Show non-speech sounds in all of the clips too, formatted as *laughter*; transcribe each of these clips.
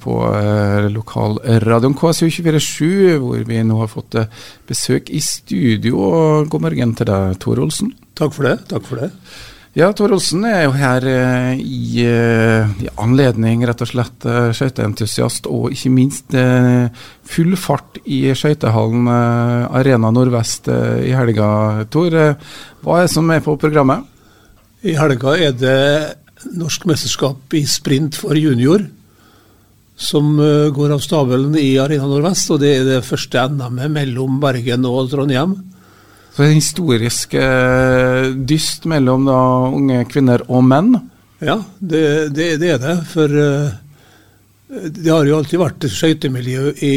På eh, lokalradioen KSU247, hvor vi nå har fått eh, besøk i studio. God morgen til deg, Tor Olsen. Takk for det. takk for det. Ja, Tor Olsen er jo her eh, i, i anledning rett og slett skøyteentusiast, og ikke minst eh, full fart i skøytehallen eh, Arena Nordvest i helga. Tor, hva er det som er på programmet? I helga er det norsk mesterskap i sprint for junior som eh, går av stabelen i Arena Nordvest. Og det er det første NM-et mellom Bergen og Trondheim. Så en historisk eh, dyst mellom da, unge kvinner og menn. Ja, det, det, det er det. For eh, det har jo alltid vært et skøytemiljø i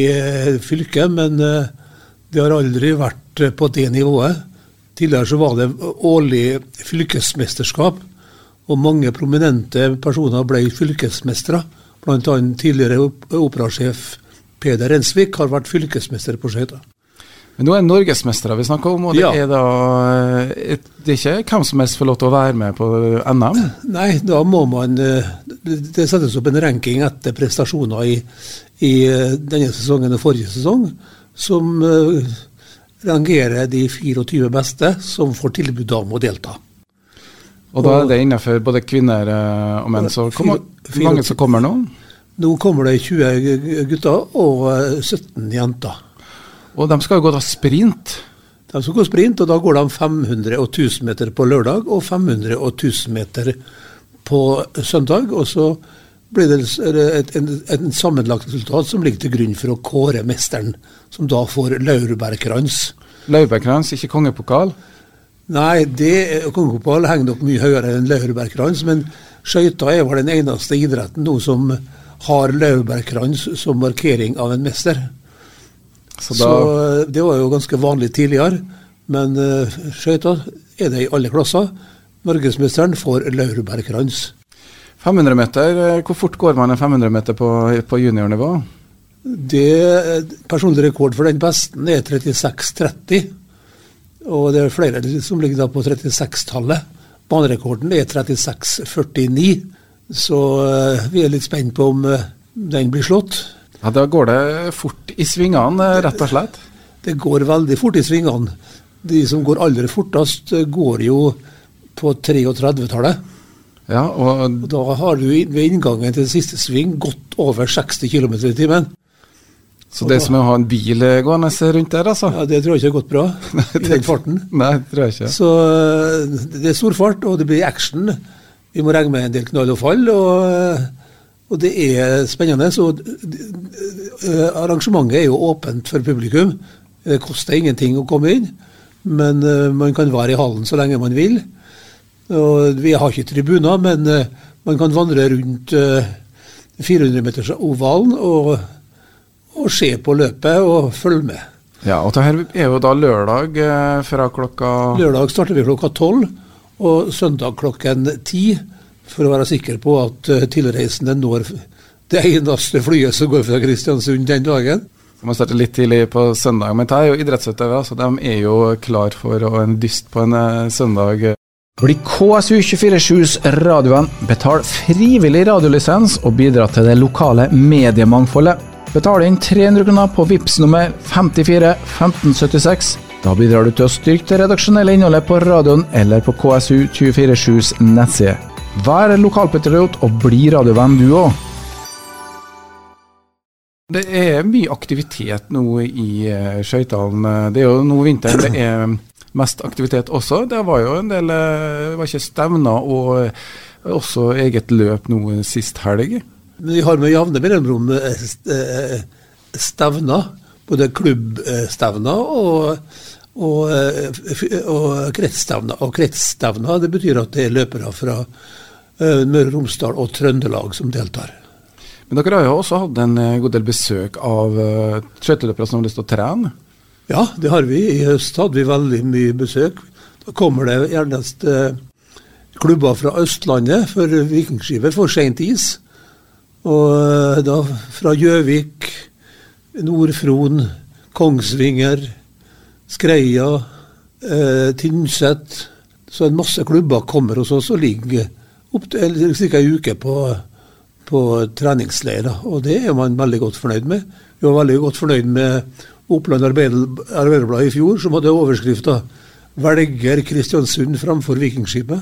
fylket, men det har aldri vært på det nivået. Tidligere så var det årlig fylkesmesterskap, og mange prominente personer ble fylkesmestere. Bl.a. tidligere operasjef Peder Rensvik har vært fylkesmester på skøyter. Men nå er det norgesmestere vi snakker om, og det Ja. er da eh, Det er ikke hvem som helst får lov til å være med på NM. *clears throat* Nei, da må man eh, Det settes opp en ranking etter prestasjoner i, i eh, denne sesongen og forrige sesong, som eh, rangerer de 24 beste som får tilbud om å delta. Og da er det innenfor både kvinner eh, og menn. Så hvor mange som kommer nå? Nå kommer det 20 gutter og eh, 17 jenter. Og de skal jo gå da sprint. De skal gå sprint, og da går de 500 og 1000 meter på lørdag og 500 og 1000 meter på søndag. Og så blir det et, en, en sammenlagt resultat som ligger til grunn for å kåre mesteren, som da får laurbærkrans. Laurbærkrans, ikke kongepokal. Nei, det kongepokal henger nok mye høyere enn laurbærkrans, men skøyter er vel den eneste idretten nå som har laurbærkrans som markering av en mester. Så da Så, det var jo ganske vanlig tidligere, men uh, skøyter er det i alle klasser. Norgesmesteren får laurbærkrans. 500 meter, eh, hvor fort går man en 500 meter på, på juniornivå? Det Personlig rekord for den besten er 36,30. Og det er flere som ligger da på 36-tallet. Banerekorden er 36,49. Så eh, vi er litt spent på om eh, den blir slått. Ja, Da går det fort i svingene, rett og slett. Det går veldig fort i svingene. De som går aller fortest, går jo på 33-tallet. Ja, og Og Da har du ved inngangen til siste sving gått over 60 km i timen. Så det er som å ha en bil eh, gående rundt der, altså? Ja, Det tror jeg ikke har gått bra *laughs* i den farten. Nei, det tror jeg ikke. Så eh, det er stor fart, og det blir action. Vi må regne med en del knall og fall. Og, eh, og det er spennende. Så arrangementet er jo åpent for publikum. Det koster ingenting å komme inn, men man kan være i hallen så lenge man vil. Og vi har ikke tribuner, men eh, man kan vandre rundt 400-metersovalen og, og se på løpet og følge med. Ja, og det her er jo da lørdag eh, fra klokka Lørdag starter vi klokka tolv, og søndag klokken ti, for å være sikker på at eh, tilreisende når det eneste flyet som går fra Kristiansund den dagen. Man starter litt tidlig på søndag, men det er jo idrettsutøvere, så de er jo klar for en dyst på en eh, søndag. Bli KSU247s radiovenn, betal frivillig radiolisens og bidra til det lokale mediemangfoldet. Betal inn 300 kroner på VIPS nummer 54 1576. Da bidrar du til å styrke det redaksjonelle innholdet på radioen eller på KSU247s nettside. Vær lokalpatriot og bli radiovenn du òg. Det er mye aktivitet nå i uh, skøytene. Det er jo nå vinteren det er mest aktivitet også. Det var jo en del eh, Det var ikke stevner og eh, også eget løp nå sist helg. Men vi har med jevne mellomrom eh, st- eh, stevner, både klubbstevner og, og, eh, og kretsstevner. Og kretsstevner det betyr at det er løpere fra eh, Møre og Romsdal og Trøndelag som deltar. Men dere har jo også hatt en eh, god del besøk av skøyteløpere som har lyst til å trene. Ja, det har vi. I høst hadde vi veldig mye besøk. Da kommer det gjerne eh, klubber fra Østlandet for vikingskiver for seint is. Og eh, da fra Gjøvik, Nord-Fron, Kongsvinger, Skreia, eh, Tynset. Så en masse klubber kommer hos oss og ligger opp til ca. ei uke på, på treningsleir. Og det er man veldig godt fornøyd med. Vi var veldig godt fornøyd med Oppland Arbeiderblad i fjor, som hadde overskrifta 'Velger Kristiansund framfor Vikingskipet'.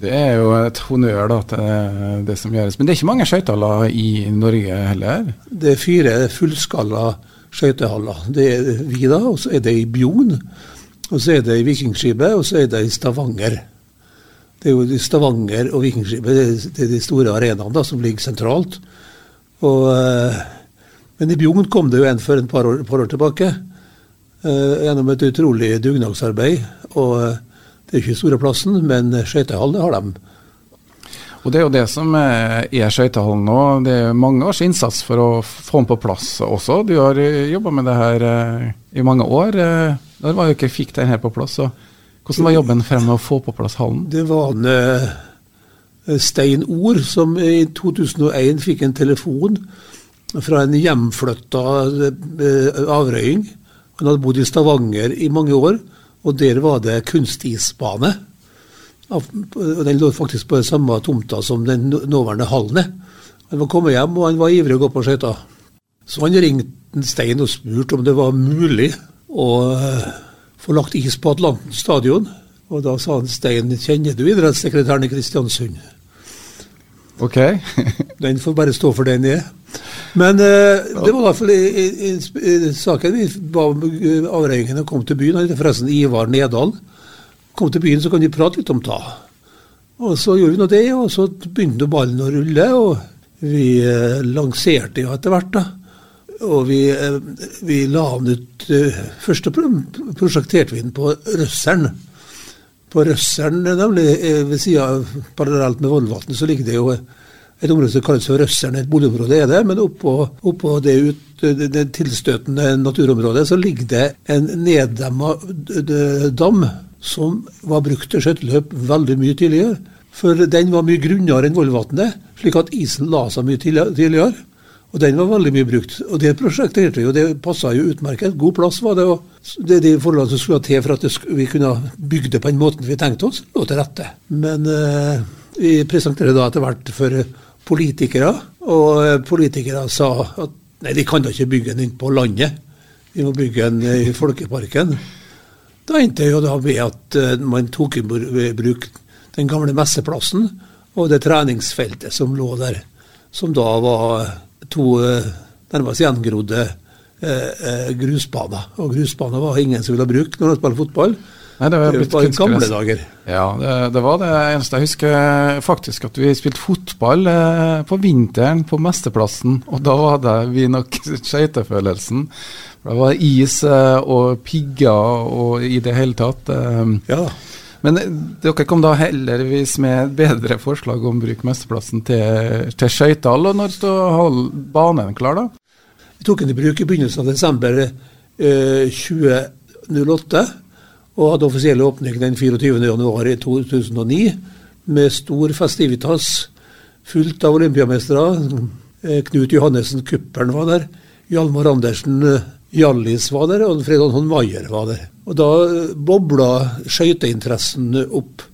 Det er jo et honnør da, til det som gjøres. Men det er ikke mange skøytehaller i Norge heller? Det er fire fullskala skøytehaller. Det er vi, da, og så er det i Bjugn. Og så er det i Vikingskipet, og så er det i Stavanger. Det er jo Stavanger og Vikingskipet det er de store arenaene som ligger sentralt. Og, eh, men i Bjugn kom det jo en for et par år, par år tilbake. Uh, gjennom et utrolig dugnadsarbeid. og uh, det er ikke store plassen, men skøytehall har de. Og Det er jo det som er skøytehallen nå. Det er mange års innsats for å få den på plass også. Du har jobba med det her i mange år. Når var det ikke fikk den her på plass? Så hvordan var jobben frem med å få på plass hallen? Det var en Stein Ord som i 2001 fikk en telefon fra en hjemflytta avrøying. Han hadde bodd i Stavanger i mange år og der var det kunstisbane. Og Den lå faktisk på den samme tomta som den nåværende hallen Han var kommet hjem, og han var ivrig å gå på skøyter. Så han ringte Stein og spurte om det var mulig å eh, få lagt is på Atlanten stadion. Og da sa han Stein, kjenner du idrettssekretæren i Kristiansund? Ok. *laughs* den får bare stå for den er. Men eh, det var i hvert fall saken. Vi ba avreingene kom til byen. Forresten Ivar Nedal. Kom til byen, så kan de prate litt om det. Og så gjorde vi nå det, og så begynte ballen å rulle. Og vi eh, lanserte jo etter hvert, da. Og vi, eh, vi la den ut eh, Først prosjekterte vi den på Røsseren. På Røsseren, nemlig eh, ved sida parallelt med Vollvatn, så ligger det jo et område som kalles for Røsseren. Et boligområde er det, men oppå, oppå det, ut, det, tilstøtende naturområdet så ligger det en neddemma dam som var brukt til skøyteløp veldig mye tidligere. For den var mye grunnere enn Vollvatnet, slik at isen la seg mye tidligere. Og den var veldig mye brukt. Og det prosjektet og det passa jo utmerket. God plass var det. Og det er de forholdene som skulle til for at vi kunne bygge det på den måten vi tenkte oss, lå til rette. Men eh, vi presenterer da etter hvert for politikere, og eh, politikere sa at nei, de kan da ikke bygge den inn på landet, vi må bygge den i Folkeparken. Da endte det jo da med at uh, man tok i bruk den gamle messeplassen og det treningsfeltet som lå der, som da var to nærmest gjengrodde grusbaner. Og grusbaner var ingen som ville bruke når man spilte fotball. Nei, det var, det var gamle dager. Ja, det, det, var det eneste. Jeg husker faktisk at vi spilte fotball eh, på vinteren på Mesterplassen, og da hadde vi nok *laughs* skøytefølelsen. Det var is eh, og pigger og i det hele tatt. Eh. Ja. Men dere kom da heldigvis med bedre forslag om å bruke Mesterplassen til, til skøytehall. Og når står banen klar, da? Vi tok den i bruk i begynnelsen av desember eh, 2008 og hadde offisiell åpning den 24.1 i 2009 med stor festivitas, fullt av olympiamestere. Eh, Knut Johannessen Kuppern var der. Hjalmar Andersen eh, Hjallis var der, og Fredon Hånd Maier var der. Og Da eh, bobla skøyteinteressen opp.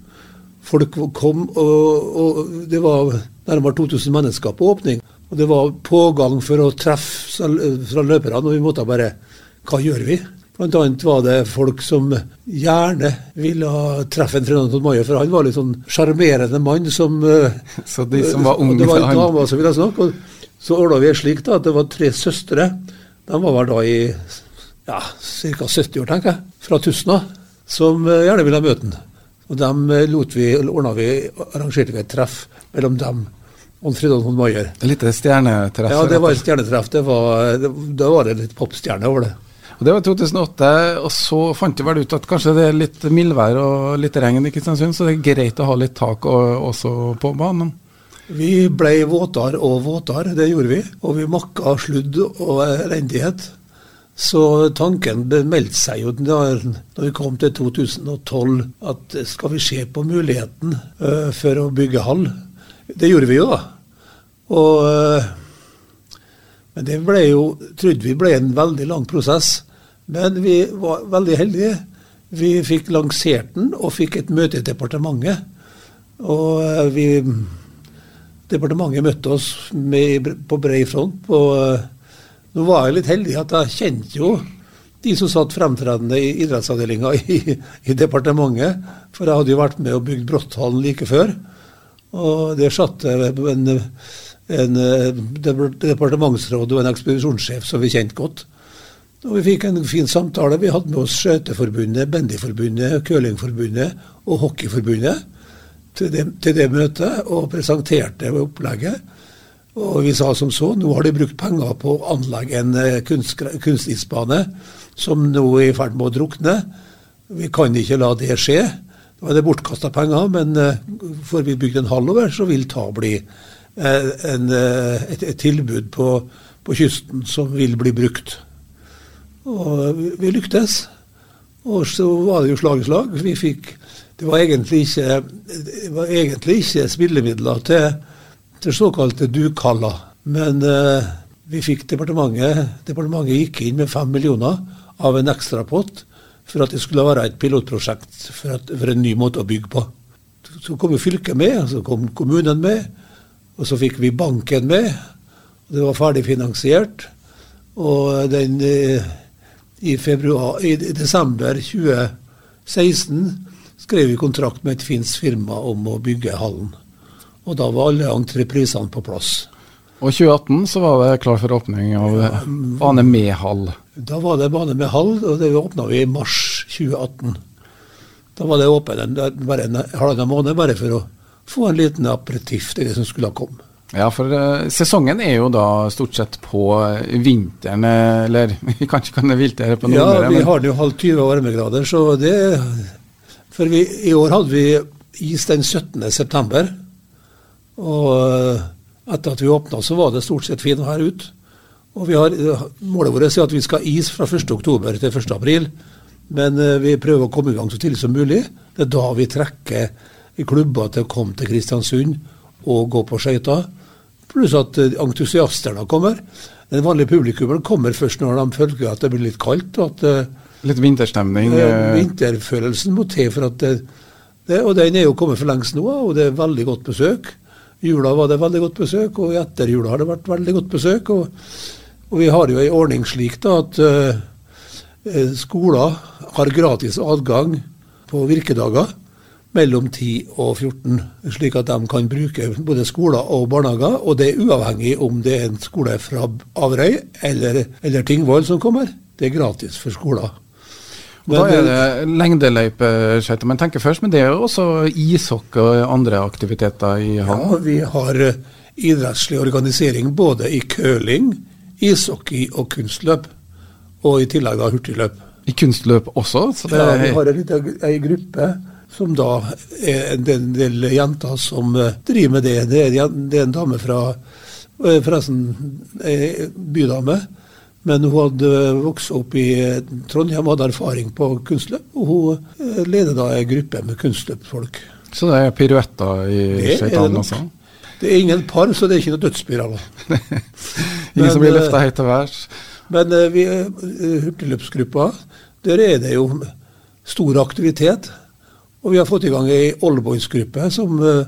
Folk kom, og, og det var nærmere 2000 mennesker på åpning. Og det var pågang for å treffe fra løperne, og vi måtte bare Hva gjør vi? Blant annet var det folk som gjerne ville treffe en Ferdinand Mayer, for han var litt sånn sjarmerende mann som eh, Så de som var unge Det var en dame som ville snakke. og Så ordna vi det slik da, at det var tre søstre. De var vel da i ja, ca. 70 år, tenker jeg, fra Tusna, som eh, gjerne ville møte ham. Og dem eh, lot vi, vi, arrangerte vi et treff mellom dem og Fridtjof von Mayer. Litt stjernetreff? Ja, det var et stjernetreff. Det var, var det litt popstjerne over det. Og Det var i 2008, og så fant de vel ut at kanskje det er litt mildvær og litt regn i Kristiansund, så det er greit å ha litt tak også på banen. Vi ble våtere og våtere, det gjorde vi. Og vi makka sludd og elendighet. Så tanken meldte seg jo da vi kom til 2012 at skal vi se på muligheten uh, for å bygge hall? Det gjorde vi jo, da. Og, uh, men det ble jo, trodde vi ble en veldig lang prosess. Men vi var veldig heldige. Vi fikk lansert den og fikk et møte i departementet. Og eh, vi Departementet møtte oss med, på bred front. På, eh, nå var jeg litt heldig at jeg kjente jo de som satt fremtredende i idrettsavdelinga i, i, departementet. For jeg hadde jo vært med og bygd Bråtthallen like før. Og der satt en, en departementsråd og en ekspedisjonssjef som vi kjente godt. Og Vi fikk en fin samtale. Vi hadde med oss Skøyteforbundet, Bandyforbundet, Curlingforbundet og Hockeyforbundet til det, til det møtet, og presenterte opplegget. Og vi sa som så, nå har de brukt penger på å anlegge en eh, kunst, kunstisbane som nå er i ferd med å drukne. Vi kan ikke la det skje. Da er det bortkasta penger, men uh, får vi bygd en hall over, så vil ta bli uh, en, et, et, tilbud på, på, kysten som vil bli brukt. Og vi lyktes. Og så var det jo slag i slag. Vi fikk Det var egentlig ikke, var egentlig ikke spillemidler til, til såkalte dukaller. Men eh, vi fikk departementet Departementet gikk inn med fem millioner av en ekstrapott for at det skulle være et pilotprosjekt for, at, for en ny måte å bygge på. Så kom jo fylket med, så kom kommunen med, og så fikk vi banken med. Det var ferdig finansiert. Og den eh, i, februar, i desember 2016 skrev vi kontrakt med et finsk firma om å bygge hallen. Og da var alle entreprisene på plass. Og i 2018 så var det klar for åpning av ja, bane med hall? Da var det bane med hall, og det åpna vi i mars 2018. Da var det åpent bare en halvannen måned, bare for å få en liten aperitiff til det som skulle ha kommet. Ja, for uh, sesongen er jo da stort sett på vinteren, eh, eller *laughs* vi kan det viltere på Nordmøre? Ja, vi har jo halv 20 varmegrader, så det For vi, i år hadde vi is den 17. september. Og uh, etter at vi åpna, så var det stort sett fint vær ute. Og vi har, Målet vårt er at vi skal ha is fra 1. oktober til 1. april. Men uh, vi prøver å komme i gang så tidlig som mulig. Det er da vi trekker klubber til å komme til Kristiansund og gå på skøyter. Pluss at eh, entusiastene kommer. Den vanlige publikummeren kommer først når de føler at det blir litt kaldt. og at eh, Litt vinterstemning? Eh, vinterfølelsen må til for at det, det, Og den er jo kommet for lengst nå, og det er veldig godt besøk. Jula var det veldig godt besøk, og etter jula har det vært veldig godt besøk. Og, og vi har jo en ordning slik da at uh, skoler har gratis adgang på virkedager mellom 10 og 14, slik at de kan bruke både skoler og barnehager. Og det er uavhengig om det er en skole fra Averøy eller, eller Tingvoll som kommer. Det er gratis for skoler. Men, da er det lengdeløypeskøyter man tenker først, men det er jo også ishockey og andre aktiviteter i hallen? Ja, vi har eh, idrettslig organisering både i curling, ishockey og kunstløp. Og i tillegg da hurtigløp. I kunstløp også? ja, vi har en gruppe som da er en del jenter som eh, driver med det. Det er, det er en dame fra eh, Forresten ei bydame. Men hun hadde vokst opp i Trondheim og hadde erfaring på kunstløp. Og hun eh, leder da en gruppe med kunstløpfolk. Så det er piruetter i skøytene også? Det er ingen par, så det er ikke noe dødsspiraler. *laughs* ingen men, som blir løfta høyt til værs? Men vi, hurtigløpsgruppa, der er det jo stor aktivitet. Og vi har fått i gang ei oldboys-gruppe som, eh,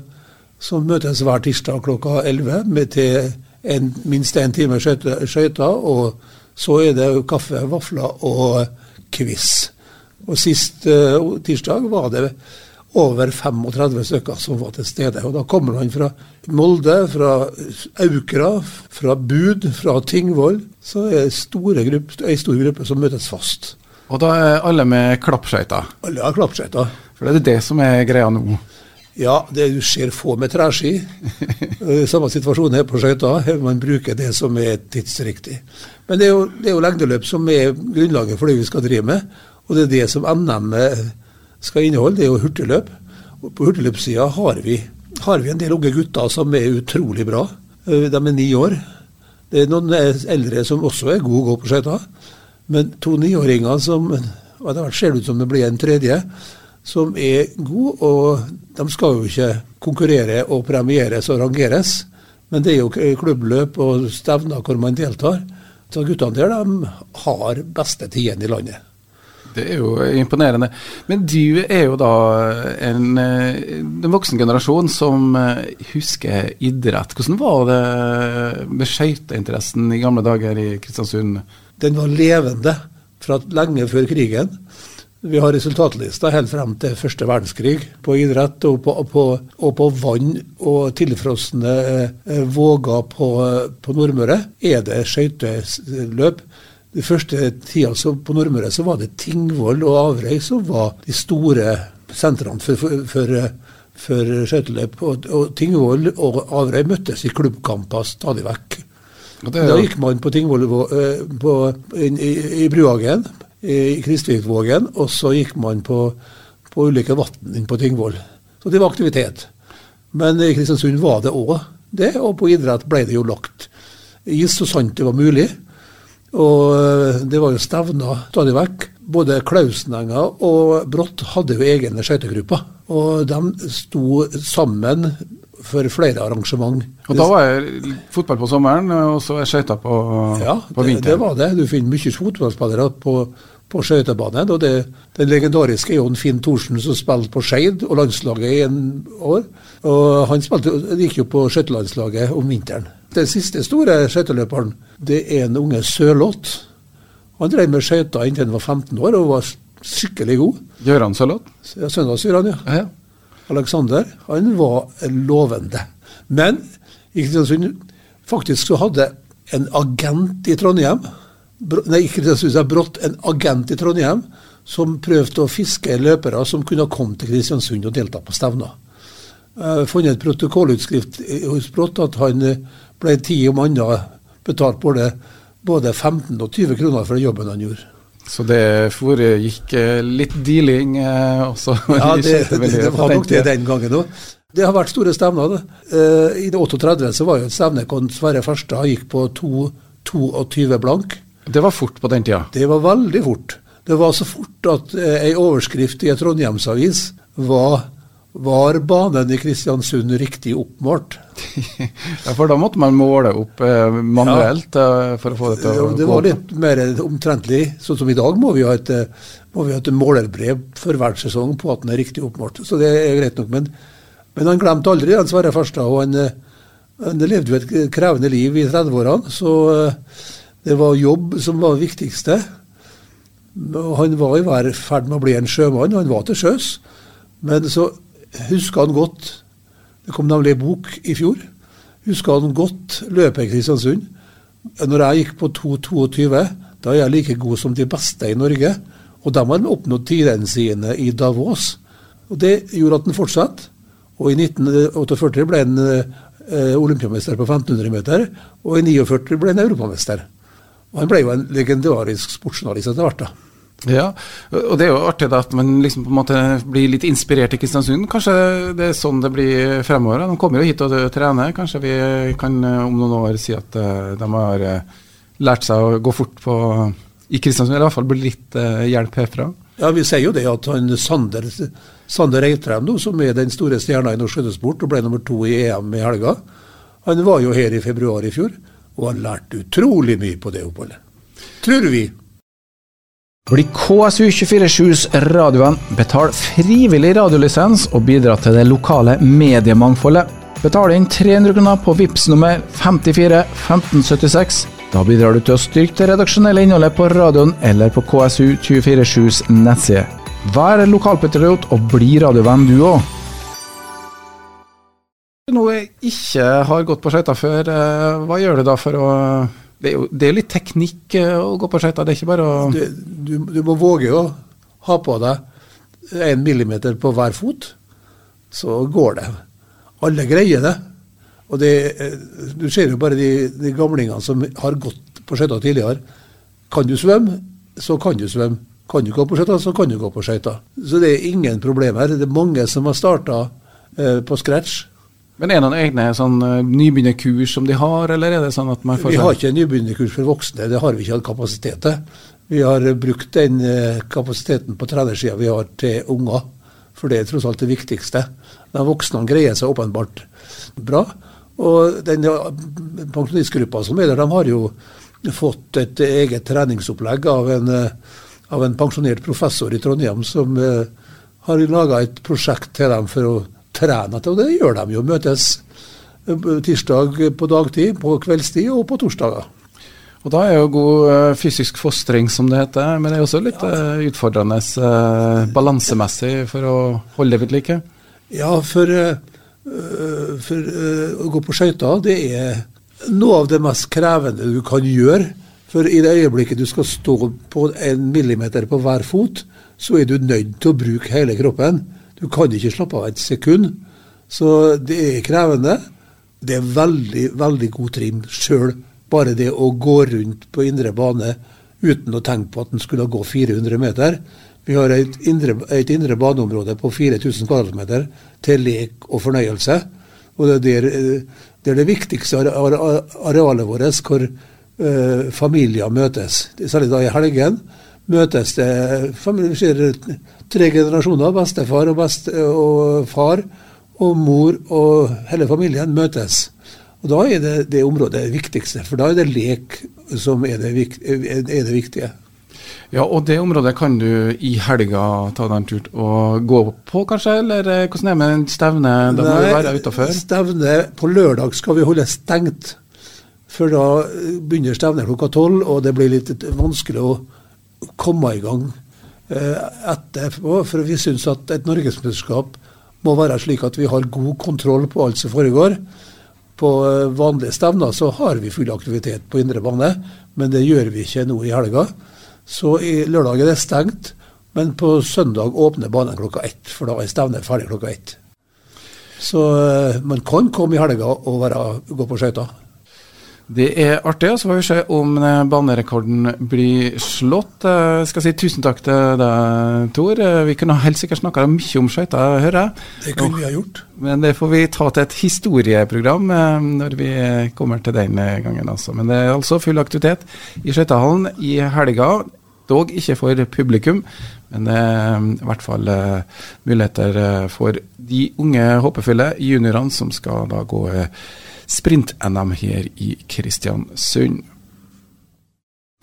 som, møtes hver tirsdag klokka 11 med til en, minst én time skøyter. Og så er det kaffe, vafler og quiz. Og sist uh, tirsdag var det over 35 stykker som var til stede. Og da kommer man fra Molde, fra Aukra, fra Bud, fra Tingvoll. Så er det ei stor gruppe som møtes fast. Og da er alle med klappskøyter? Alle har klappskøyter. For det er det som er greia nå? Ja, det du ser få med treski. *laughs* Eh, samme situasjon her på skøyter. Man bruker det som er tidsriktig. Men det er, jo, det er jo lengdeløp som er grunnlaget for det vi skal drive med. Og det er det som NM skal inneholde, det er jo hurtigløp. Og på hurtigløpssida har, har vi en del unge gutter som er utrolig bra. Eh, de er ni år. Det er noen eldre som også er gode å gå på skøyter. Men to niåringer som og det ser ut som det blir en tredje, som er god, og de skal jo ikke konkurrere og premieres og rangeres. Men det er jo klubbløp og stevner hvor man deltar. Så guttene der de har beste tidene i landet. Det er jo imponerende. Men du er jo da en, en voksen generasjon som husker idrett. Hvordan var det med skøyteinteressen i gamle dager i Kristiansund? Den var levende fra lenge før krigen. Vi har resultatlista helt frem til første verdenskrig på idrett, og på, på, og på vann og tilfrosne eh, våger på, på Nordmøre er det skøyteløp. Den første tida på Nordmøre så var det Tingvoll og Averøy som var de store sentrene for, for, for, for skøyteløp. Og, og Tingvoll og Averøy møttes i klubbkamper stadig vekk. Da gikk man på Tingvoll eh, på, i, i, i Bruhagen i Kristvikvågen, og så gikk man på, på ulike vann på Tingvoll. Så det var aktivitet. Men i Kristiansund var det òg det, og på idrett ble det jo lagt is så sant det var mulig. Og eh, det var jo stevner stadig vekk. Både Klausenenga og Brått hadde jo egne skøytegrupper. Og de sto sammen for flere arrangement. Og Da var det fotball på sommeren, og så skøyter på, ja, på vinteren? Ja, det var det. Du finner mye fotballspillere på, på skøytebanen. Og det, den legendariske Jon Finn Thorsen som spilte på Skeid og landslaget i en år. Og Han spilte, gikk jo på skøytelandslaget om vinteren. Den siste store skøyteløperen, det er en unge Sørloth. Han drev med skøyter inntil han var 15 år og var skikkelig god. Gøran Sørloth? Søndags Gøran, ja. ja. Alexander, han var lovende. Men i Kristiansund faktisk så hadde en agent i Trondheim Nei, ikke Kristiansund, Brått, en agent i Trondheim som prøvde å fiske løpere som kunne ha kommet til Kristiansund og delta på stevner. Uh, funnet et protokollutskrift hos Brått at han ble ti om annet betalt både, både 15 og 20 kroner for jobben han gjorde. Så det foregikk eh, litt dealing eh, også? *laughs* Ja, det, det, det var nok det den gangen òg. Det har vært store stevner. Uh, I det 38 så var jo et stevne hvor Sverre Farstad gikk på 22 blank. Det var fort på den tida? Det var veldig fort. Det var så fort at uh, ei overskrift i et Trondhjemsavis var var banen i Kristiansund riktig oppmålt? *laughs* ja, For da måtte man måle opp eh, manuelt ja. eh, for å få det til å gå opp? Det var litt mer omtrentlig. Sånn som i dag må vi ha et, eh, må vi ha et målerbrev for hver sesong på at den er riktig oppmålt. Så det er greit nok. Men, men han glemte aldri han Sverre Farstad. og han, eh, han levde jo et krevende liv i 30-årene, så eh, det var jobb som var det viktigste. Han var i ferd med å bli en sjømann, han var til sjøs. Men så husker han godt Det kom nemlig en bok i fjor. Husker han godt løpet i Kristiansund. Når jeg gikk på 2,22, da er jeg like god som de beste i Norge. Og de har oppnådd tidene sine i Davos. Og Det gjorde at han fortsatte. Og i 1948 ble han eh, olympiamester på 1500 meter, og i 49 ble han europamester. Og Han ble jo en legendarisk sportsjournalist etter hvert. da. Ja, og det er jo artig da at man liksom på en måte blir litt inspirert i Kristiansund. Kanskje det er sånn det blir fremover. De kommer jo hit og trener. Kanskje vi kan eh, om noen år si at eh, de har eh, lært seg å gå fort på i Kristiansund, eller i hvert fall bli litt hjelp herfra. Ja, Vi sier jo det at han Sander, Sander Eitrheim, som er den store stjerna i norsk skøytesport og ble nummer to i EM i helga, han var jo her i februar i fjor, og han lærte utrolig mye på det oppholdet. Tror vi. Bli KSU247s radiovenn, betal frivillig radiolisens og bidra til det lokale mediemangfoldet. Betal inn 300 kroner på VIPS nummer 54 1576. Da bidrar du til å styrke det redaksjonelle innholdet på radioen eller på KSU247s nettside. Vær lokalpatriot og bli radiovenn du òg. Noe jeg ikke har gått på skøyter før, eh, hva gjør du da for å det er jo det er litt teknikk eh, å gå på skøyter, det er ikke bare å du, du, du, må våge å ha på deg en millimeter på hver fot, så går det. Alle greier det. Og det, eh, Du ser jo bare de, de gamlingene som har gått på skøyter tidligere. Kan du svømme, så kan du svømme. Kan du gå på skøyter, så kan du gå på skøyter. Så det er ingen problemer. Det er mange som har starta eh, på scratch men er det noen egne sånn, uh, nybegynnerkurs som de har, eller er det sånn at man får Vi har ikke nybegynnerkurs for voksne, det har vi ikke hatt kapasitet til. Vi har brukt den uh, kapasiteten på trenersida vi har til unger, for det er tross alt det viktigste. De voksne greier seg åpenbart bra. Og den pensjonistgruppa som er der, de har jo fått et eget treningsopplegg av en, av en pensjonert professor i Trondheim som eh, har laga et prosjekt til dem for å trene til, og det gjør de jo. Møtes eh, tirsdag på dagtid, på kveldstid og på torsdager. Og Da er jo god uh, fysisk fostring, som det heter, men det er også litt ja. utfordrende uh, balansemessig for å holde det ved like? Ja, for, for å gå på skøyter, det er noe av det mest krevende du kan gjøre. For i det øyeblikket du skal stå på en millimeter på hver fot, så er du nødt til å bruke hele kroppen. Du kan ikke slappe av et sekund. Så det er krevende. Det er veldig, veldig god trim sjøl bare det å gå rundt på indre bane uten å tenke på at en skulle gå 400 meter. Vi har et indre, et indre baneområde på 4000 kvm til lek og fornøyelse. Og det er, det, er det viktigste arealet vårt hvor uh, familier møtes. Særlig da i helgen møtes det tre generasjoner. Bestefar og, best, og far og mor og hele familien møtes. Og Da er det det området det viktigste, for da er det lek som er det, er det viktige. Ja, og det området kan du i helga ta deg en tur og gå på, kanskje? Eller eh, hvordan er det med stevne? Da må du være utafor? Stevne på lørdag skal vi holde stengt. For da begynner stevnet klokka tolv, og det blir litt vanskelig å komme i gang eh, etterpå. For vi syns at et norgesmesterskap må være slik at vi har god kontroll på alt som foregår. På eh, vanlige stevner så har vi full aktivitet på indre bane, men det gjør vi ikke nå i helga. Så i lørdag er det stengt, men på søndag åpner banen klokka ett, for da er stevnet ferdig klokka ett. Så eh, man kan komme i helga og være, gå på skøyter. Det er artig. og Så får vi se om eh, banerekorden blir slått. Jeg skal si tusen takk til deg, Tor. Vi kunne helt sikkert snakka mye om skøyter, hører jeg. Det kunne vi ha gjort. Men det får vi ta til et historieprogram eh, når vi kommer til den gangen. Altså. Men det er altså full aktivitet i skøytehallen i helga. Dog ikke for publikum, men det er i hvert fall muligheter for de unge håpefulle juniorene som skal da gå sprint-NM her i Kristiansund.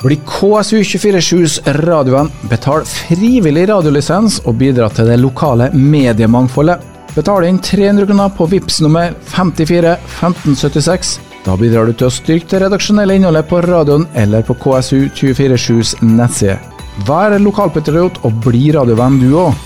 Bli KSU247s radioen, betal frivillig radiolisens og bidra til det lokale mediemangfoldet. Betal inn 300 kroner på VIPS nummer 54 1576. Da bidrar du til å styrke det redaksjonelle innholdet på radioen eller på KSU247s nettside. Vær lokalpatriot og bli radiovenn du òg.